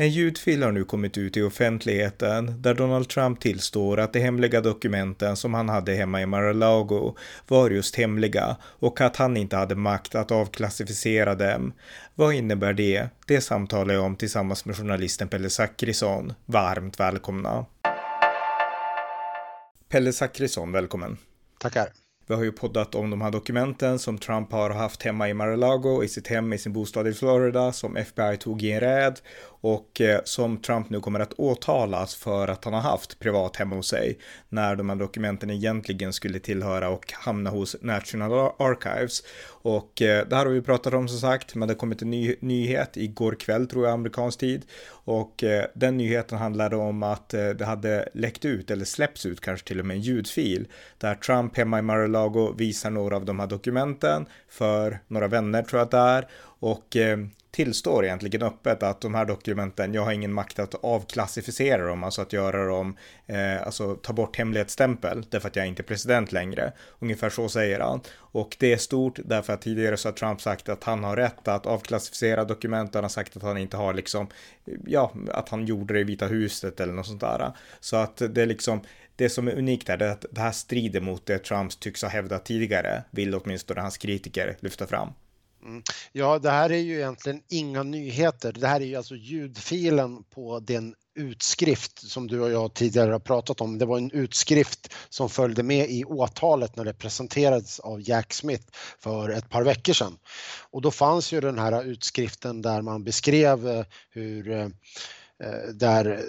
En ljudfil har nu kommit ut i offentligheten där Donald Trump tillstår att de hemliga dokumenten som han hade hemma i Mar-a-Lago var just hemliga och att han inte hade makt att avklassificera dem. Vad innebär det? Det samtalar jag om tillsammans med journalisten Pelle Zackrisson. Varmt välkomna! Pelle Zackrisson, välkommen! Tackar! Vi har ju poddat om de här dokumenten som Trump har haft hemma i Mar-a-Lago, i sitt hem, i sin bostad i Florida, som FBI tog i en räd och eh, som Trump nu kommer att åtalas för att han har haft privat hemma hos sig när de här dokumenten egentligen skulle tillhöra och hamna hos National Archives. Och eh, det här har vi pratat om som sagt, men det kommit en ny nyhet igår kväll tror jag amerikansk tid och eh, den nyheten handlade om att det hade läckt ut eller släppts ut kanske till och med en ljudfil där Trump hemma i Mar-a-Lago visar några av de här dokumenten för några vänner tror jag att det är. Och eh, tillstår egentligen öppet att de här dokumenten, jag har ingen makt att avklassificera dem, alltså att göra dem, eh, alltså ta bort hemlighetsstämpel, därför att jag är inte president längre. Ungefär så säger han. Och det är stort därför att tidigare så har Trump sagt att han har rätt att avklassificera dokument, han har sagt att han inte har liksom, ja, att han gjorde det i Vita huset eller något sånt där. Så att det är liksom, det som är unikt här är att det här strider mot det Trump tycks ha hävdat tidigare, vill åtminstone hans kritiker lyfta fram. Mm. Ja, det här är ju egentligen inga nyheter. Det här är ju alltså ljudfilen på den utskrift som du och jag tidigare har pratat om. Det var en utskrift som följde med i åtalet när det presenterades av Jack Smith för ett par veckor sedan. Och då fanns ju den här utskriften där man beskrev eh, hur eh, eh, där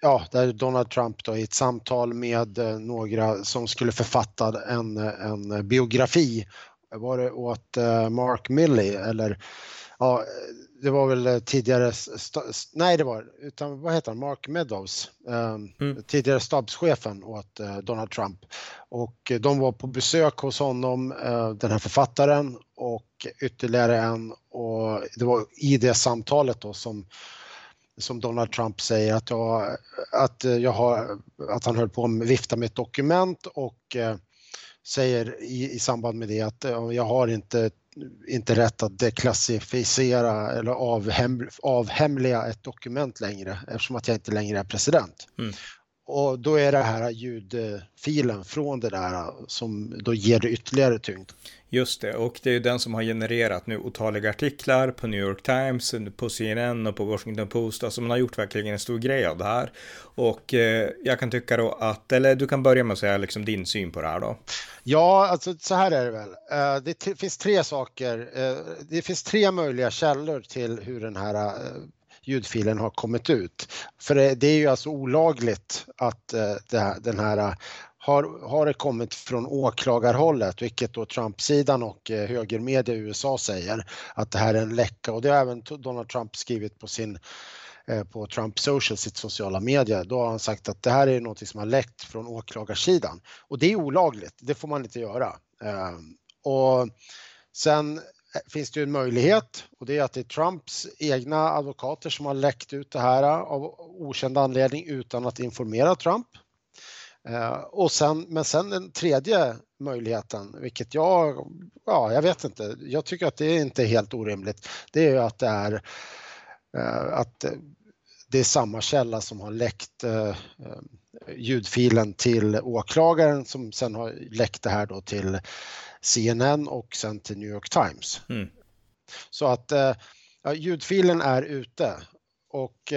ja, där Donald Trump då i ett samtal med några som skulle författa en, en biografi var det åt eh, Mark Milley eller ja, det var väl eh, tidigare, nej det var utan vad heter han, Mark Meadows, ehm, mm. tidigare stabschefen åt eh, Donald Trump. Och de var på besök hos honom, den här författaren och ytterligare en och det var i det samtalet då som som Donald Trump säger att, jag, att, jag har, att han höll på att vifta med ett dokument och säger i, i samband med det att jag har inte, inte rätt att deklassificera eller avhem, avhemliga ett dokument längre eftersom att jag inte längre är president. Mm. Och då är det här ljudfilen från det där som då ger det ytterligare tyngd. Just det, och det är den som har genererat nu otaliga artiklar på New York Times, på CNN och på Washington Post. Alltså man har gjort verkligen en stor grej av det här. Och eh, jag kan tycka då att, eller du kan börja med att säga liksom din syn på det här då. Ja, alltså så här är det väl. Uh, det finns tre saker. Uh, det finns tre möjliga källor till hur den här uh, ljudfilen har kommit ut. För det, det är ju alltså olagligt att eh, det, den här eh, har, har det kommit från åklagarhållet, vilket då Trump-sidan och eh, högermedia i USA säger att det här är en läcka och det har även Donald Trump skrivit på sin på Trump Social, sitt sociala medier, då har han sagt att det här är något som har läckt från åklagarsidan. Och det är olagligt, det får man inte göra. Ehm, och sen Eh, finns det ju en möjlighet och det är att det är Trumps egna advokater som har läckt ut det här eh, av okänd anledning utan att informera Trump. Eh, och sen, men sen den tredje möjligheten, vilket jag, ja, jag vet inte, jag tycker att det är inte helt orimligt, det är att det är att det är samma källa som har läckt ljudfilen till åklagaren som sen har läckt det här då till CNN och sen till New York Times. Mm. Så att ja, ljudfilen är ute och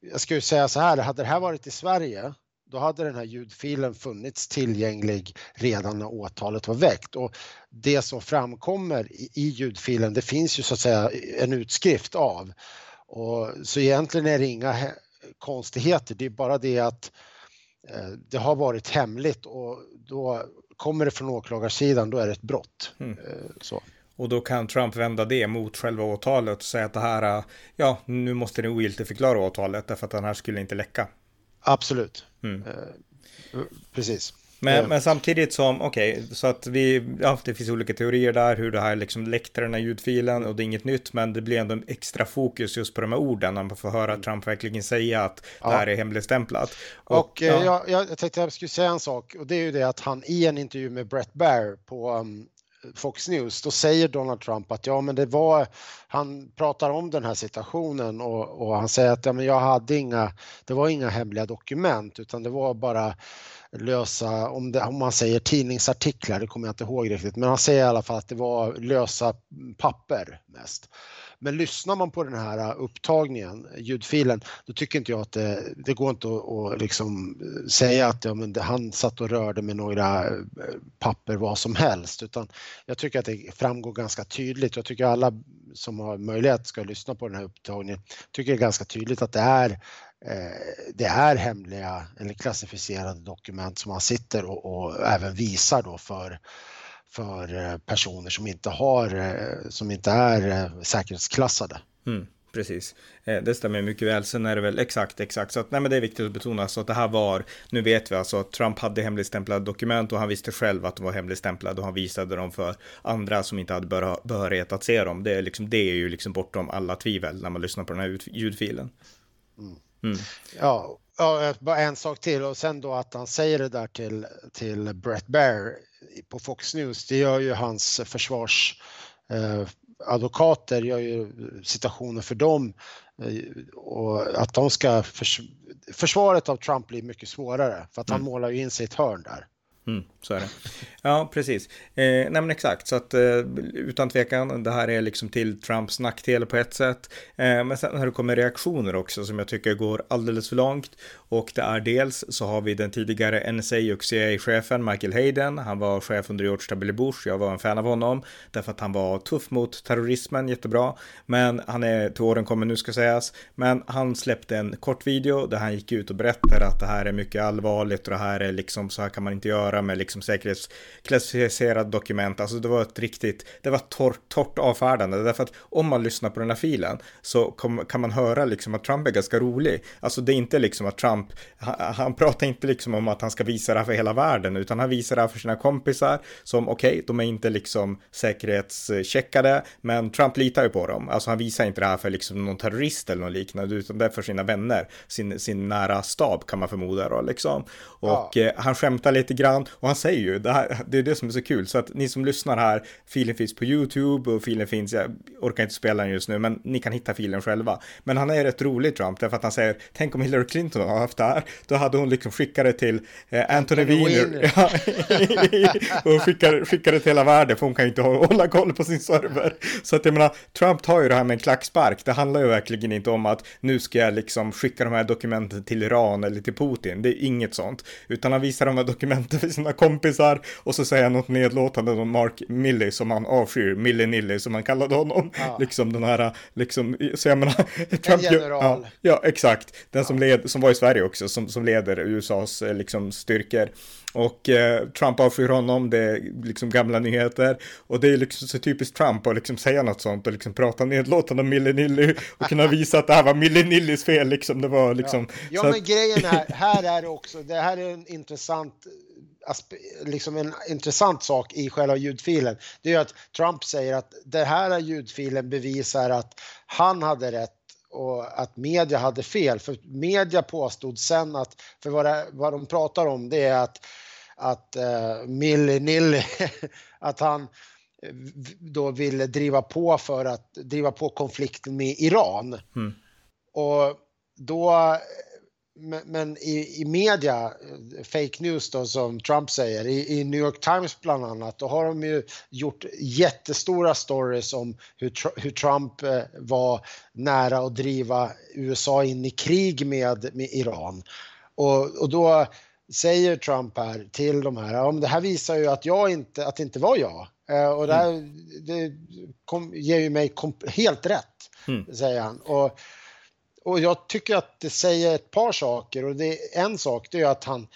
jag ska ju säga så här, hade det här varit i Sverige då hade den här ljudfilen funnits tillgänglig redan när åtalet var väckt. Och det som framkommer i, i ljudfilen, det finns ju så att säga en utskrift av. Och, så egentligen är det inga konstigheter, det är bara det att eh, det har varit hemligt och då kommer det från åklagarsidan, då är det ett brott. Mm. Eh, så. Och då kan Trump vända det mot själva åtalet och säga att det här, ja, nu måste ni ogiltigförklara åtalet därför att den här skulle inte läcka. Absolut. Mm. Eh, precis. Men, men samtidigt som, okej, okay, så att vi, ja, det finns olika teorier där hur det här liksom läckte den här ljudfilen och det är inget nytt, men det blir ändå en extra fokus just på de här orden när man får höra mm. Trump verkligen säga att ja. det här är hemligstämplat. Och, och ja. jag, jag tänkte jag skulle säga en sak och det är ju det att han i en intervju med Brett Baer på um, Fox News, då säger Donald Trump att ja, men det var, han pratar om den här situationen och, och han säger att ja, men jag hade inga, det var inga hemliga dokument utan det var bara lösa, om, det, om man säger tidningsartiklar, det kommer jag inte ihåg riktigt, men han säger i alla fall att det var lösa papper mest. Men lyssnar man på den här äh, upptagningen, ljudfilen, då tycker inte jag att det, det går inte att, att liksom äh, säga att ja, men det, han satt och rörde med några äh, papper vad som helst, utan jag tycker att det framgår ganska tydligt. Jag tycker alla som har möjlighet ska lyssna på den här upptagningen, tycker det är ganska tydligt att det är det är hemliga eller klassificerade dokument som han sitter och, och även visar då för för eh, personer som inte, har, eh, som inte är eh, säkerhetsklassade. Mm, precis, det stämmer mycket väl. Sen är det väl exakt, exakt. Så att, nej, men det är viktigt att betona så att det här var, nu vet vi alltså att Trump hade hemligstämplade dokument och han visste själv att de var hemligstämplade och han visade dem för andra som inte hade behörighet att se dem. Det är, liksom, det är ju liksom bortom alla tvivel när man lyssnar på den här ljudfilen. Mm. Mm. Ja, Ja, bara en sak till och sen då att han säger det där till, till Brett Baer på Fox News, det gör ju hans försvarsadvokater, eh, gör ju situationen för dem eh, och att de ska, förs försvaret av Trump blir mycket svårare för att han mm. målar ju in sig i ett hörn där. Mm, så är det. Ja, precis. Eh, nej men exakt, så att eh, utan tvekan, det här är liksom till Trumps nackdel på ett sätt. Eh, men sen har det kommit reaktioner också som jag tycker går alldeles för långt. Och det är dels så har vi den tidigare NSA och CIA-chefen Michael Hayden. Han var chef under George W. Bush. Jag var en fan av honom därför att han var tuff mot terrorismen, jättebra. Men han är till åren kommer nu ska sägas. Men han släppte en kort video där han gick ut och berättade att det här är mycket allvarligt och det här är liksom så här kan man inte göra med liksom säkerhetsklassificerade dokument. Alltså det var ett riktigt, det var torrt, torrt avfärdande därför att om man lyssnar på den här filen så kom, kan man höra liksom att Trump är ganska rolig. Alltså det är inte liksom att Trump Trump, han, han, pratar inte liksom om att han ska visa det här för hela världen, utan han visar det här för sina kompisar som okej, okay, de är inte liksom säkerhetscheckade, men Trump litar ju på dem. Alltså han visar inte det här för liksom någon terrorist eller något liknande, utan det är för sina vänner, sin, sin nära stab kan man förmoda då liksom. Och ja. eh, han skämtar lite grann och han säger ju, det, här, det är det som är så kul, så att ni som lyssnar här, filen finns på YouTube och filen finns, jag orkar inte spela den just nu, men ni kan hitta filen själva. Men han är rätt rolig Trump, därför att han säger, tänk om Hillary Clinton har haft det här, då hade hon liksom skickat det till eh, Anthony, Weiner. och skickade, skickade det till hela världen, för hon kan ju inte hålla koll på sin server. Så att jag menar, Trump tar ju det här med en klackspark. Det handlar ju verkligen inte om att nu ska jag liksom skicka de här dokumenten till Iran eller till Putin. Det är inget sånt. Utan han visar de här dokumenten sina kompisar och så säger han något nedlåtande om Mark Milley som han avskyr, Millie Nilly som han kallade honom. Ja. Liksom den här, liksom, så jag menar, Trump, en general. Ja, ja, exakt. Den som, led, som var i Sverige också, som, som leder USAs eh, liksom, styrkor. Och eh, Trump avskyr honom, det är liksom gamla nyheter. Och det är liksom så typiskt Trump att liksom säga något sånt och liksom prata nedlåtande om Millenilly och kunna visa att det här var Millenillys fel liksom. Det var liksom. Ja, ja men att... grejen är, här är det också, det här är en intressant liksom en intressant sak i själva ljudfilen. Det är att Trump säger att det här ljudfilen bevisar att han hade rätt och att media hade fel. För media påstod sen att, för vad, det, vad de pratar om det är att, att uh, Milli Nilly, att han eh, då ville driva på för att driva på konflikten med Iran. Mm. Och då men i, i media, fake news då som Trump säger, i, i, New York Times bland annat, då har de ju gjort jättestora stories om hur, hur Trump eh, var nära att driva USA in i krig med, med Iran. Och, och då säger Trump här till de här, ja, det här visar ju att, jag inte, att det inte var jag. Eh, och det, här, mm. det kom, ger ju mig helt rätt, mm. säger han. Och, och jag tycker att det säger ett par saker och det, en sak det är att han,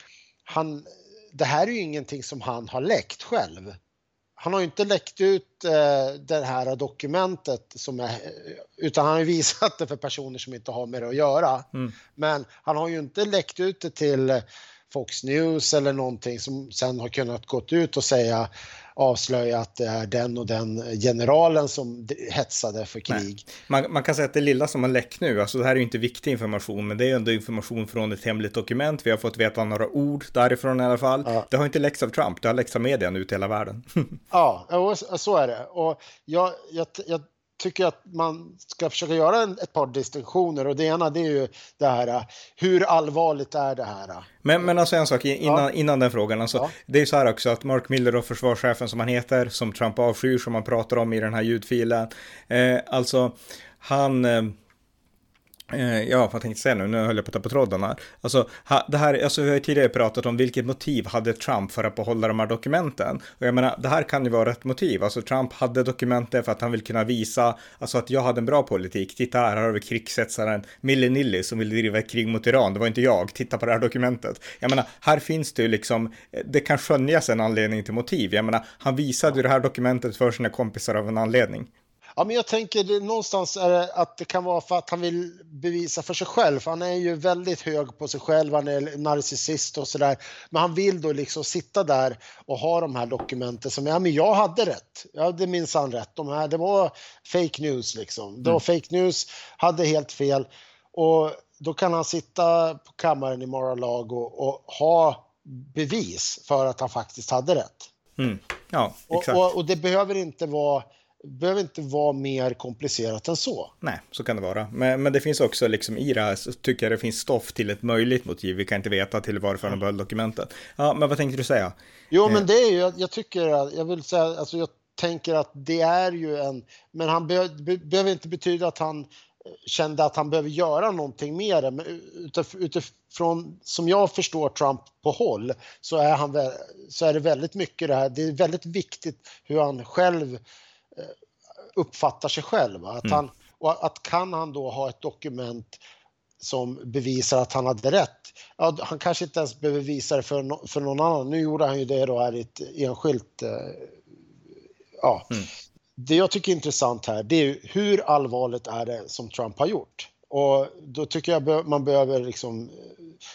han, det här är ju ingenting som han har läckt själv. Han har ju inte läckt ut eh, det här dokumentet som är, utan han har visat det för personer som inte har med det att göra. Mm. Men han har ju inte läckt ut det till Fox News eller någonting som sen har kunnat gått ut och säga avslöja att det är den och den generalen som hetsade för krig. Man, man, kan säga att det lilla som har läckt nu, alltså det här är ju inte viktig information, men det är ändå information från ett hemligt dokument. Vi har fått veta några ord därifrån i alla fall. Ja. Det har inte läckts av Trump, det har läckts av media nu till hela världen. ja, så är det. Och jag, jag, jag tycker att man ska försöka göra en, ett par distinktioner och det ena det är ju det här hur allvarligt är det här? Men, men alltså en sak innan, ja. innan den frågan, alltså, ja. det är så här också att Mark Miller och försvarschefen som han heter, som Trump avskyr, som man pratar om i den här ljudfilen, eh, alltså han Eh, Eh, ja, vad tänkte jag säga nu? Nu höll jag på att tappa trådarna. Alltså, det här, alltså, vi har ju tidigare pratat om vilket motiv hade Trump för att behålla de här dokumenten. Och jag menar, det här kan ju vara ett motiv. Alltså, Trump hade dokumenten för att han vill kunna visa, alltså att jag hade en bra politik. Titta här, här har vi krigshetsaren Milli Nilly som vill driva ett krig mot Iran. Det var inte jag. Titta på det här dokumentet. Jag menar, här finns det ju liksom, eh, det kan skönjas en anledning till motiv. Jag menar, han visade ju det här dokumentet för sina kompisar av en anledning. Ja, men jag tänker någonstans är det att det kan vara för att han vill bevisa för sig själv. För han är ju väldigt hög på sig själv, han är narcissist och sådär. Men han vill då liksom sitta där och ha de här dokumenten som, ja men jag hade rätt. Jag hade minsann rätt. De här, det var fake news liksom. Det var mm. fake news, hade helt fel. Och då kan han sitta på kammaren i Mar-a-Lago och, och ha bevis för att han faktiskt hade rätt. Mm. Ja, exakt. Och, och, och det behöver inte vara behöver inte vara mer komplicerat än så. Nej, så kan det vara. Men, men det finns också liksom i det här så tycker jag det finns stoff till ett möjligt motiv. Vi kan inte veta till varför de behöll dokumenten. Ja, men vad tänkte du säga? Jo, men eh. det är ju, jag, jag tycker, jag vill säga, alltså jag tänker att det är ju en, men han be, be, behöver inte betyda att han kände att han behöver göra någonting mer. Men utifrån, som jag förstår Trump på håll, så är, han, så är det väldigt mycket det här, det är väldigt viktigt hur han själv Eh, uppfattar sig själv. Att, mm. han, och att kan han då ha ett dokument som bevisar att han hade rätt. Ja, han kanske inte ens behöver visa det för, no, för någon annan. Nu gjorde han ju det då här i ett enskilt... Eh, ja. Mm. Det jag tycker är intressant här, det är hur allvarligt är det som Trump har gjort? Och då tycker jag man behöver liksom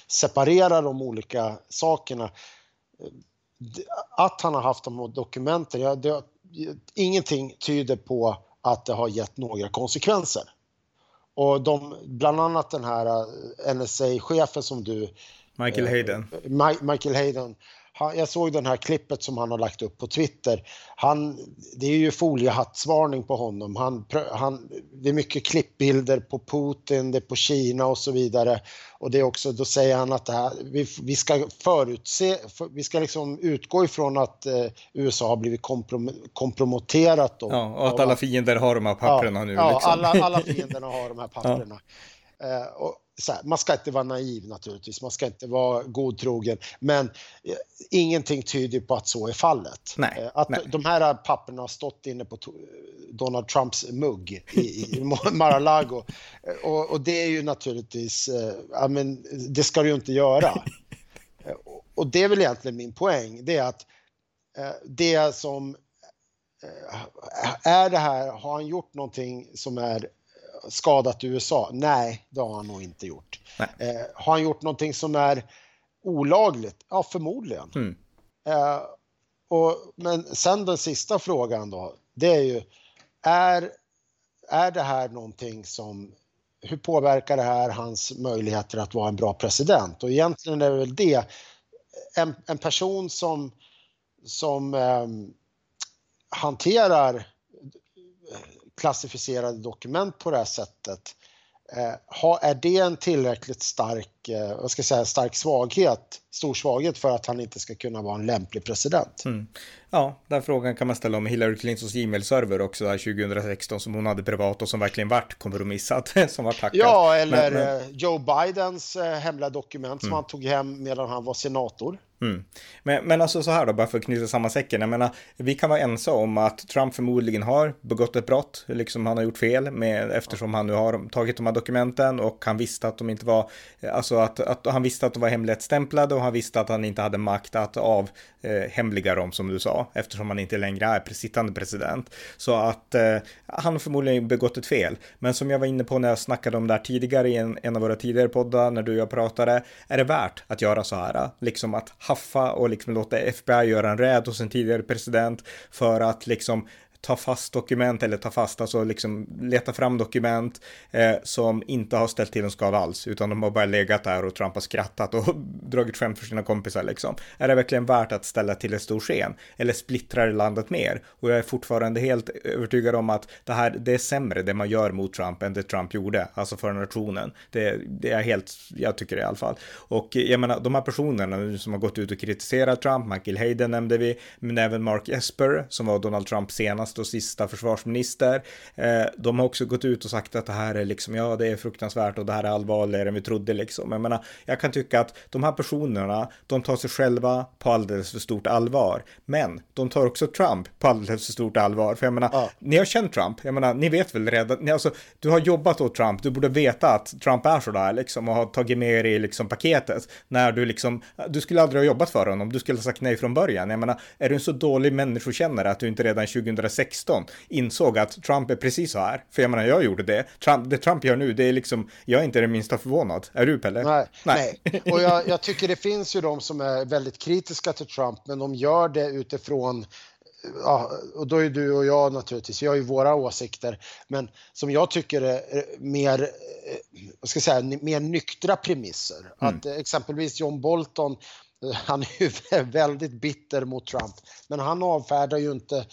separera de olika sakerna. Att han har haft de här dokumenten, ja, det, ingenting tyder på att det har gett några konsekvenser. Och de, bland annat den här eh, NSA-chefen som du... Michael eh, Hayden. Michael Hayden han, jag såg den här klippet som han har lagt upp på Twitter. Han, det är ju foliehattsvarning på honom. Han, han, det är mycket klippbilder på Putin, det är på Kina och så vidare. Och det är också, då säger han att det här, vi, vi ska förutse, för, vi ska liksom utgå ifrån att eh, USA har blivit komprom, komprometterat. Då, ja, och att alla fiender har de här papperna ja, nu. Ja, liksom. alla, alla fienderna har de här papperna. Ja. Eh, och, här, man ska inte vara naiv naturligtvis, man ska inte vara godtrogen, men eh, ingenting tyder på att så är fallet. Nej, eh, att nej. de här papperna har stått inne på Donald Trumps mugg i, i Mar-a-Lago och, och, det är ju naturligtvis, ja men det ska du ju inte göra. och det är väl egentligen min poäng, det är att det som är det här, har han gjort någonting som är skadat USA? Nej, det har han nog inte gjort. Eh, har han gjort någonting som är olagligt? Ja, förmodligen. Mm. Eh, och, men sen den sista frågan då, det är ju, är, är det här någonting som, hur påverkar det här hans möjligheter att vara en bra president? Och egentligen är det väl det, en, en person som, som eh, hanterar klassificerade dokument på det här sättet. Eh, är det en tillräckligt stark, eh, vad ska jag säga, stark svaghet, stor svaghet för att han inte ska kunna vara en lämplig president? Mm. Ja, den frågan kan man ställa om Hillary Clintons e-mailserver också där 2016 som hon hade privat och som verkligen vart kompromissat, som var tackat. Ja, eller men, men... Eh, Joe Bidens hemliga dokument som mm. han tog hem medan han var senator. Mm. Men, men alltså så här då, bara för att knyta samman säcken. Jag menar, vi kan vara ense om att Trump förmodligen har begått ett brott, liksom han har gjort fel med, eftersom han nu har tagit de här dokumenten och han visste att de inte var, alltså Alltså att, att han visste att de var hemligstämplade och han visste att han inte hade makt att avhemliga eh, dem som du sa, eftersom han inte längre är sittande president. Så att eh, han har förmodligen begått ett fel. Men som jag var inne på när jag snackade om det här tidigare i en, en av våra tidigare poddar, när du och jag pratade, är det värt att göra så här? Liksom att haffa och liksom låta FBI göra en räd hos en tidigare president för att liksom ta fast dokument eller ta fast, alltså liksom leta fram dokument eh, som inte har ställt till en skada alls, utan de har bara legat där och Trump har skrattat och dragit skämt för sina kompisar liksom. Är det verkligen värt att ställa till ett stor scen? Eller splittrar det landet mer? Och jag är fortfarande helt övertygad om att det här, det är sämre det man gör mot Trump än det Trump gjorde, alltså för nationen. Det, det är helt, jag tycker det i alla fall. Och eh, jag menar, de här personerna som har gått ut och kritiserat Trump, Michael Hayden nämnde vi, men även Mark Esper, som var Donald Trumps senast senaste och sista försvarsminister. Eh, de har också gått ut och sagt att det här är liksom, ja, det är fruktansvärt och det här är allvarligare än vi trodde liksom. Jag menar, jag kan tycka att de här personerna, de tar sig själva på alldeles för stort allvar. Men de tar också Trump på alldeles för stort allvar. För jag menar, ja. ni har känt Trump, jag menar, ni vet väl redan, ni, alltså, du har jobbat åt Trump, du borde veta att Trump är sådär liksom och har tagit med er i liksom paketet. När du liksom, du skulle aldrig ha jobbat för honom, du skulle ha sagt nej från början. Jag menar, är du en så dålig människokännare att du inte redan 2016 2016 insåg att Trump är precis så här. För jag menar, jag gjorde det. Trump, det Trump gör nu, det är liksom, jag är inte det minsta förvånad. Är du Pelle? Nej, nej. nej. och jag, jag, tycker det finns ju de som är väldigt kritiska till Trump, men de gör det utifrån Ja, och då är du och jag naturligtvis, vi har ju våra åsikter, men som jag tycker är mer, eh, vad ska jag säga, mer nyktra premisser. Mm. Att exempelvis John Bolton, han är ju väldigt bitter mot Trump, men han avfärdar ju inte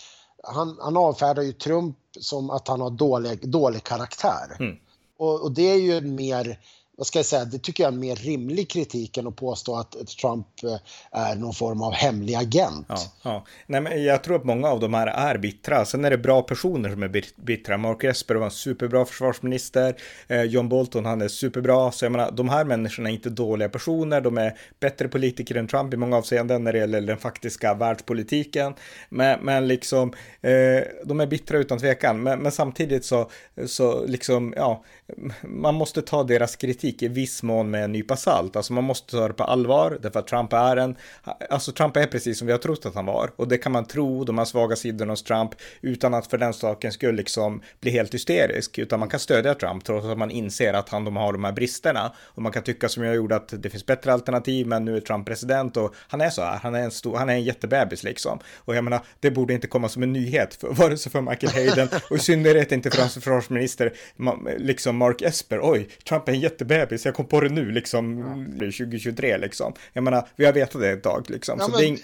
han, han avfärdar ju Trump som att han har dålig, dålig karaktär. Mm. Och, och, det är ju mer vad ska jag säga, det tycker jag är en mer rimlig kritik än att påstå att Trump eh, är någon form av hemlig agent. Ja, ja. Nej, men jag tror att många av de här är bittra. Sen är det bra personer som är bittra. Mark Esper var en superbra försvarsminister. Eh, John Bolton, han är superbra. Så jag menar, de här människorna är inte dåliga personer. De är bättre politiker än Trump i många avseenden när det gäller den faktiska världspolitiken. Men, men liksom, eh, de är bittra utan tvekan. Men, men samtidigt så, så liksom, ja, man måste ta deras kritik i viss mån med en nypa salt. Alltså man måste ta det på allvar, därför att Trump är en, alltså Trump är precis som vi har trott att han var. Och det kan man tro, de här svaga sidorna hos Trump, utan att för den saken skulle liksom bli helt hysterisk. Utan man kan stödja Trump, trots att man inser att han de har de här bristerna. Och man kan tycka som jag gjorde att det finns bättre alternativ, men nu är Trump president och han är så här, han är en stor, han är en jättebebis liksom. Och jag menar, det borde inte komma som en nyhet, för, vare sig för Michael Hayden och i synnerhet inte för hans försvarsminister, liksom Mark Esper, oj, Trump är en jättebebis, jag kom på det nu liksom, ja. 2023 liksom. Jag menar, vi har vetat det ett tag liksom. Ja, men,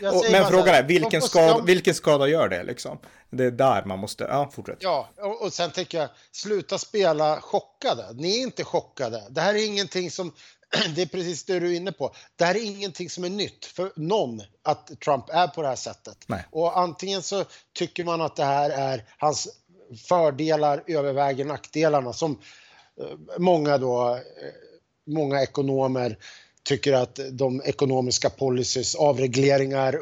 ja. Och, men frågan är, vilken skada, vilken skada gör det liksom? Det är där man måste, ja, fortsätt. Ja, och, och sen tänker jag, sluta spela chockade. Ni är inte chockade. Det här är ingenting som, det är precis det du är inne på. Det här är ingenting som är nytt för någon att Trump är på det här sättet. Nej. Och antingen så tycker man att det här är hans fördelar överväger nackdelarna som eh, många då, eh, många ekonomer tycker att de ekonomiska policies, avregleringar,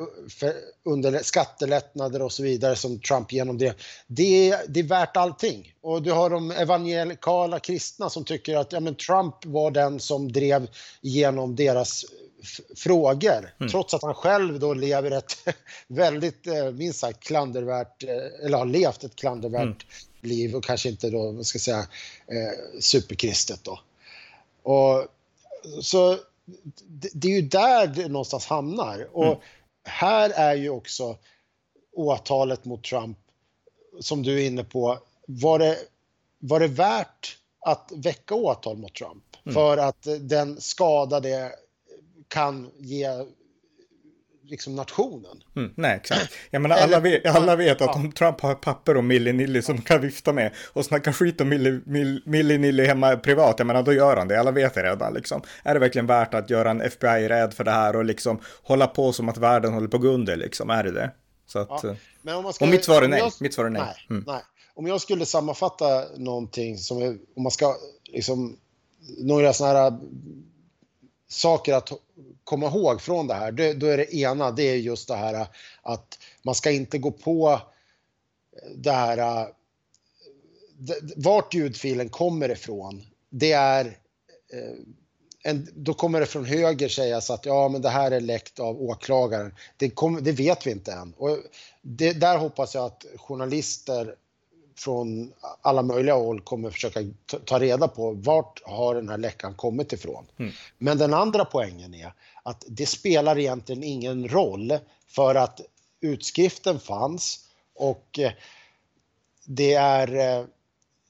under skattelättnader och så vidare som Trump genomdrev, det, det är värt allting. Och du har de evangelikala kristna som tycker att ja, men Trump var den som drev igenom deras frågor, mm. trots att han själv då lever ett väldigt, eh, minst sagt, klandervärt, eh, eller har levt ett klandervärt mm. Liv och kanske inte då, vad ska jag säga, eh, superkristet då. Och, så det, det, är ju där det någonstans hamnar. Och mm. här är ju också åtalet mot Trump, som du är inne på, var det, var det värt att väcka åtal mot Trump? Mm. För att den skadade kan ge liksom nationen. Mm, nej, exakt. Jag menar, alla vet, alla vet att om Trump har papper och Milli-Nilli som kan vifta med och snacka skit om Milli-Nilli hemma privat, jag menar, då gör han det. Alla vet det redan, liksom. Är det verkligen värt att göra en FBI-räd för det här och liksom hålla på som att världen håller på att gå under, liksom? Är det det? Så att, ja. Eh, Men om man ska, och mitt svar är nej. Jag, mitt svar är nej. Nej, mm. nej. Om jag skulle sammanfatta någonting som om man ska liksom, några sådana här saker att komma ihåg från det här, då är det ena, det är just det här att man ska inte gå på det här vart ljudfilen kommer ifrån. Det är eh, en, då kommer det från höger sägas att ja, men det här är läckt av åklagaren. Det, kom, det vet vi inte än. Och det, där hoppas jag att journalister från alla möjliga håll kommer försöka ta reda på vart har den här läckan kommit ifrån. Mm. Men den andra poängen är att det spelar egentligen ingen roll för att utskriften fanns och eh, det är eh,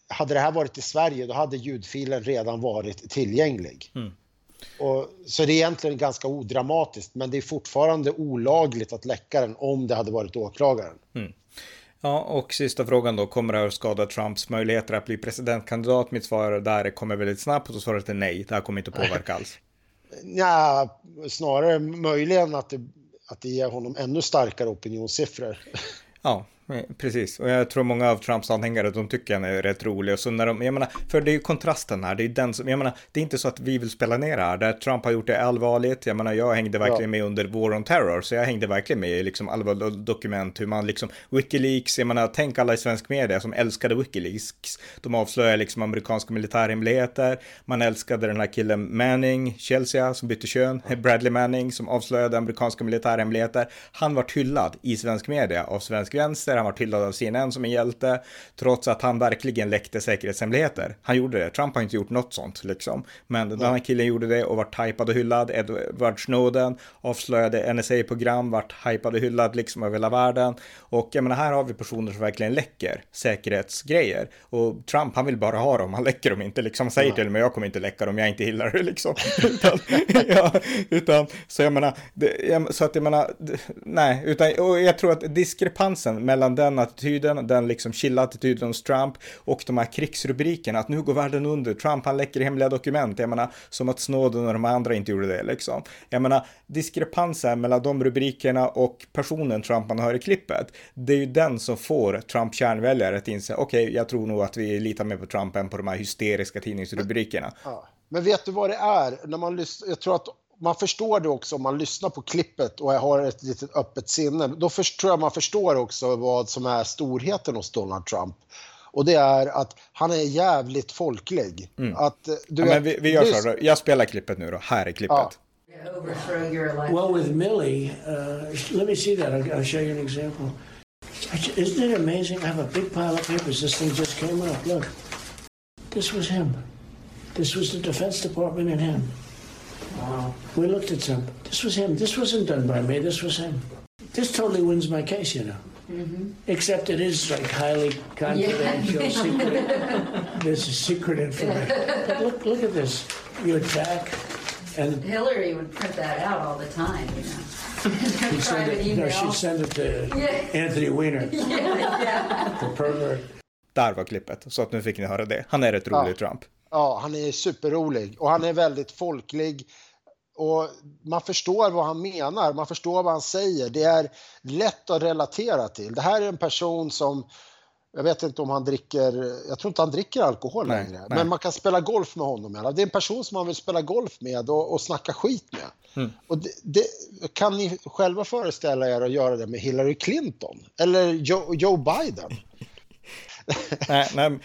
hade det här varit i Sverige då hade ljudfilen redan varit tillgänglig. Mm. Och, så det är egentligen ganska odramatiskt men det är fortfarande olagligt att läcka den om det hade varit åklagaren. Mm. Ja, och sista frågan då, kommer det här att skada Trumps möjligheter att bli presidentkandidat? Mitt svar där kommer väldigt snabbt och svaret är nej, det här kommer inte att påverka alls. Ja, snarare möjligen att det, att det ger honom ännu starkare opinionssiffror. Ja, Precis, och jag tror många av Trumps anhängare, de tycker han är rätt rolig. Och så när de, jag menar, för det är ju kontrasten här, det är den som, jag menar, det är inte så att vi vill spela ner det här, där Trump har gjort det allvarligt. Jag menar, jag hängde verkligen med under War on Terror, så jag hängde verkligen med i liksom allvarliga dokument, hur man liksom, Wikileaks, jag menar, tänk alla i svensk media som älskade Wikileaks. De avslöjar liksom amerikanska militärhemligheter, man älskade den här killen Manning, Chelsea, som bytte kön, Bradley Manning, som avslöjade amerikanska militärhemligheter. Han var hyllad i svensk media av svensk vänster, han var hyllad av CNN som en hjälte, trots att han verkligen läckte säkerhetshemligheter. Han gjorde det. Trump har inte gjort något sånt liksom. Men den här killen gjorde det och vart hypad och hyllad. Edward Snowden avslöjade NSA-program, vart hypad och hyllad liksom över hela världen. Och jag menar, här har vi personer som verkligen läcker säkerhetsgrejer. Och Trump, han vill bara ha dem, han läcker dem inte liksom. Han säger till mig, jag kommer inte läcka dem, jag inte gillar det liksom. utan, ja, utan, så jag menar, det, så att jag menar, nej, utan, och jag tror att diskrepansen mellan den attityden, den liksom chilla attityden hos Trump och de här krigsrubrikerna, att nu går världen under, Trump han läcker hemliga dokument, jag menar, som att Snowden och de andra inte gjorde det liksom. Jag menar, diskrepansen mellan de rubrikerna och personen Trump man hör i klippet, det är ju den som får Trump kärnväljare att inse, okej, okay, jag tror nog att vi litar mer på Trump än på de här hysteriska tidningsrubrikerna. Ja. Men vet du vad det är? När man lyssnar, jag tror att man förstår det också om man lyssnar på klippet och har ett litet öppet sinne. Då först, tror jag man förstår också vad som är storheten hos Donald Trump. Och det är att han är jävligt folklig. Mm. Att, eh, du ja, vet, men vi, vi gör så här, jag spelar klippet nu då. Här är klippet. Ja. Well, with Millie, uh, let me see that. I'll, I'll show you an example. Isn't it amazing? I have a big pile of papers. This thing just came up. Look, this was him. This was the Defense Department and him. Wow. We looked at some. This was him. This wasn't done by me. This was him. This totally wins my case, you know. Mm-hmm. Except it is like highly confidential, yeah. secret. this is secret information. But look, look at this. You attack, and Hillary would print that out all the time, you know. She'd send it, no, she'd send it to yeah. Anthony Weiner, yeah, yeah. the pervert. Där var klippet, så att nu fick ni höra det. Han är ett rolig ja. Trump. Ja, han är superrolig och han är väldigt folklig. Och man förstår vad han menar, man förstår vad han säger. Det är lätt att relatera till. Det här är en person som, jag vet inte om han dricker, jag tror inte han dricker alkohol nej, längre. Nej. Men man kan spela golf med honom. Det är en person som man vill spela golf med och, och snacka skit med. Mm. Och det, det, kan ni själva föreställa er att göra det med Hillary Clinton? Eller Joe, Joe Biden? nej, nej,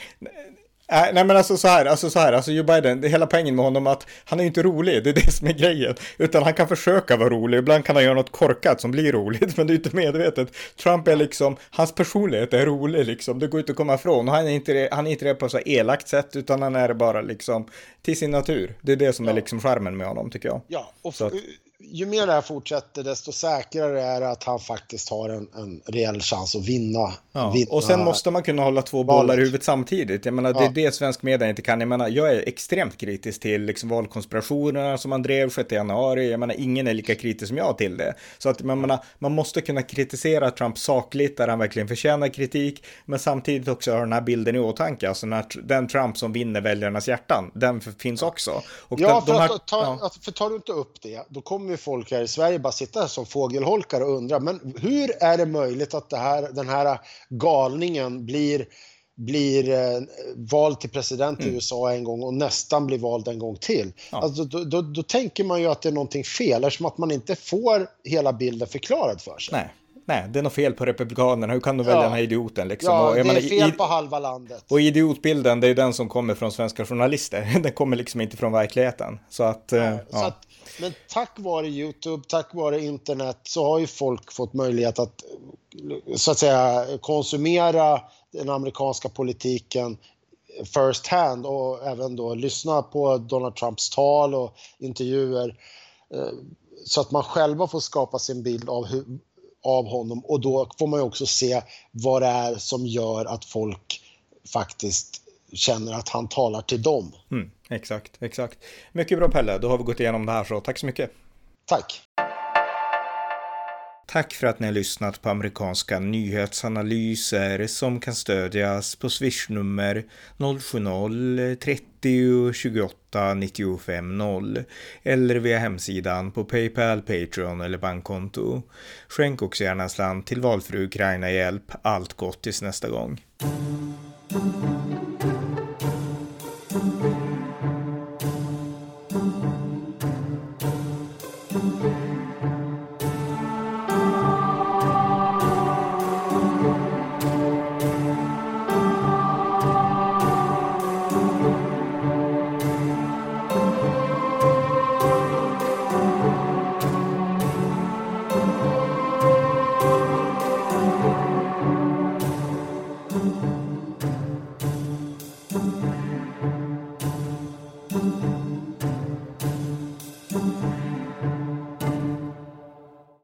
Nej, nej men alltså så här, alltså så här, alltså Joe Biden, det är hela poängen med honom att han är inte rolig, det är det som är grejen. Utan han kan försöka vara rolig, ibland kan han göra något korkat som blir roligt, men det är inte medvetet. Trump är liksom, hans personlighet är rolig liksom, det går inte att komma ifrån. Och han är inte, han är inte det på så elakt sätt, utan han är det bara liksom till sin natur. Det är det som ja. är liksom charmen med honom tycker jag. Ja, och så att, ju mer det här fortsätter desto säkrare är det att han faktiskt har en, en reell chans att vinna. Ja, vinna och sen måste man kunna hålla två bollar i huvudet samtidigt. Jag menar, det är det svensk media inte kan. Jag menar, jag är extremt kritisk till liksom valkonspirationerna som man drev 6 januari. Jag menar, ingen är lika kritisk som jag till det. Så att man, menar, man måste kunna kritisera Trump sakligt där han verkligen förtjänar kritik, men samtidigt också ha den här bilden i åtanke. Alltså när, den Trump som vinner väljarnas hjärtan, den finns också. Och ja, den, för, de här, att, ta, ja. för tar du inte upp det, då kommer ju folk här i Sverige bara sitta som fågelholkar och undra, men hur är det möjligt att det här, den här galningen blir blir eh, vald till president mm. i USA en gång och nästan blir vald en gång till. Ja. Alltså, då, då, då, tänker man ju att det är någonting fel eftersom att man inte får hela bilden förklarad för sig. Nej. nej, det är något fel på Republikanerna, hur kan de välja ja. den här idioten liksom? Ja, och, det är fel på halva landet. Och idiotbilden, det är den som kommer från svenska journalister, den kommer liksom inte från verkligheten. Så att, ja, ja. Så att men tack vare YouTube, tack vare internet så har ju folk fått möjlighet att så att säga konsumera den amerikanska politiken first hand och även då lyssna på Donald Trumps tal och intervjuer eh, så att man själva får skapa sin bild av, hur, av honom och då får man ju också se vad det är som gör att folk faktiskt känner att han talar till dem. Mm, exakt, exakt. Mycket bra Pelle, då har vi gått igenom det här så tack så mycket. Tack. Tack för att ni har lyssnat på amerikanska nyhetsanalyser som kan stödjas på swishnummer 070-30 28 95 0 eller via hemsidan på Paypal, Patreon eller bankkonto. Skänk också gärna slant till valfri Ukraina-hjälp. Allt gott tills nästa gång.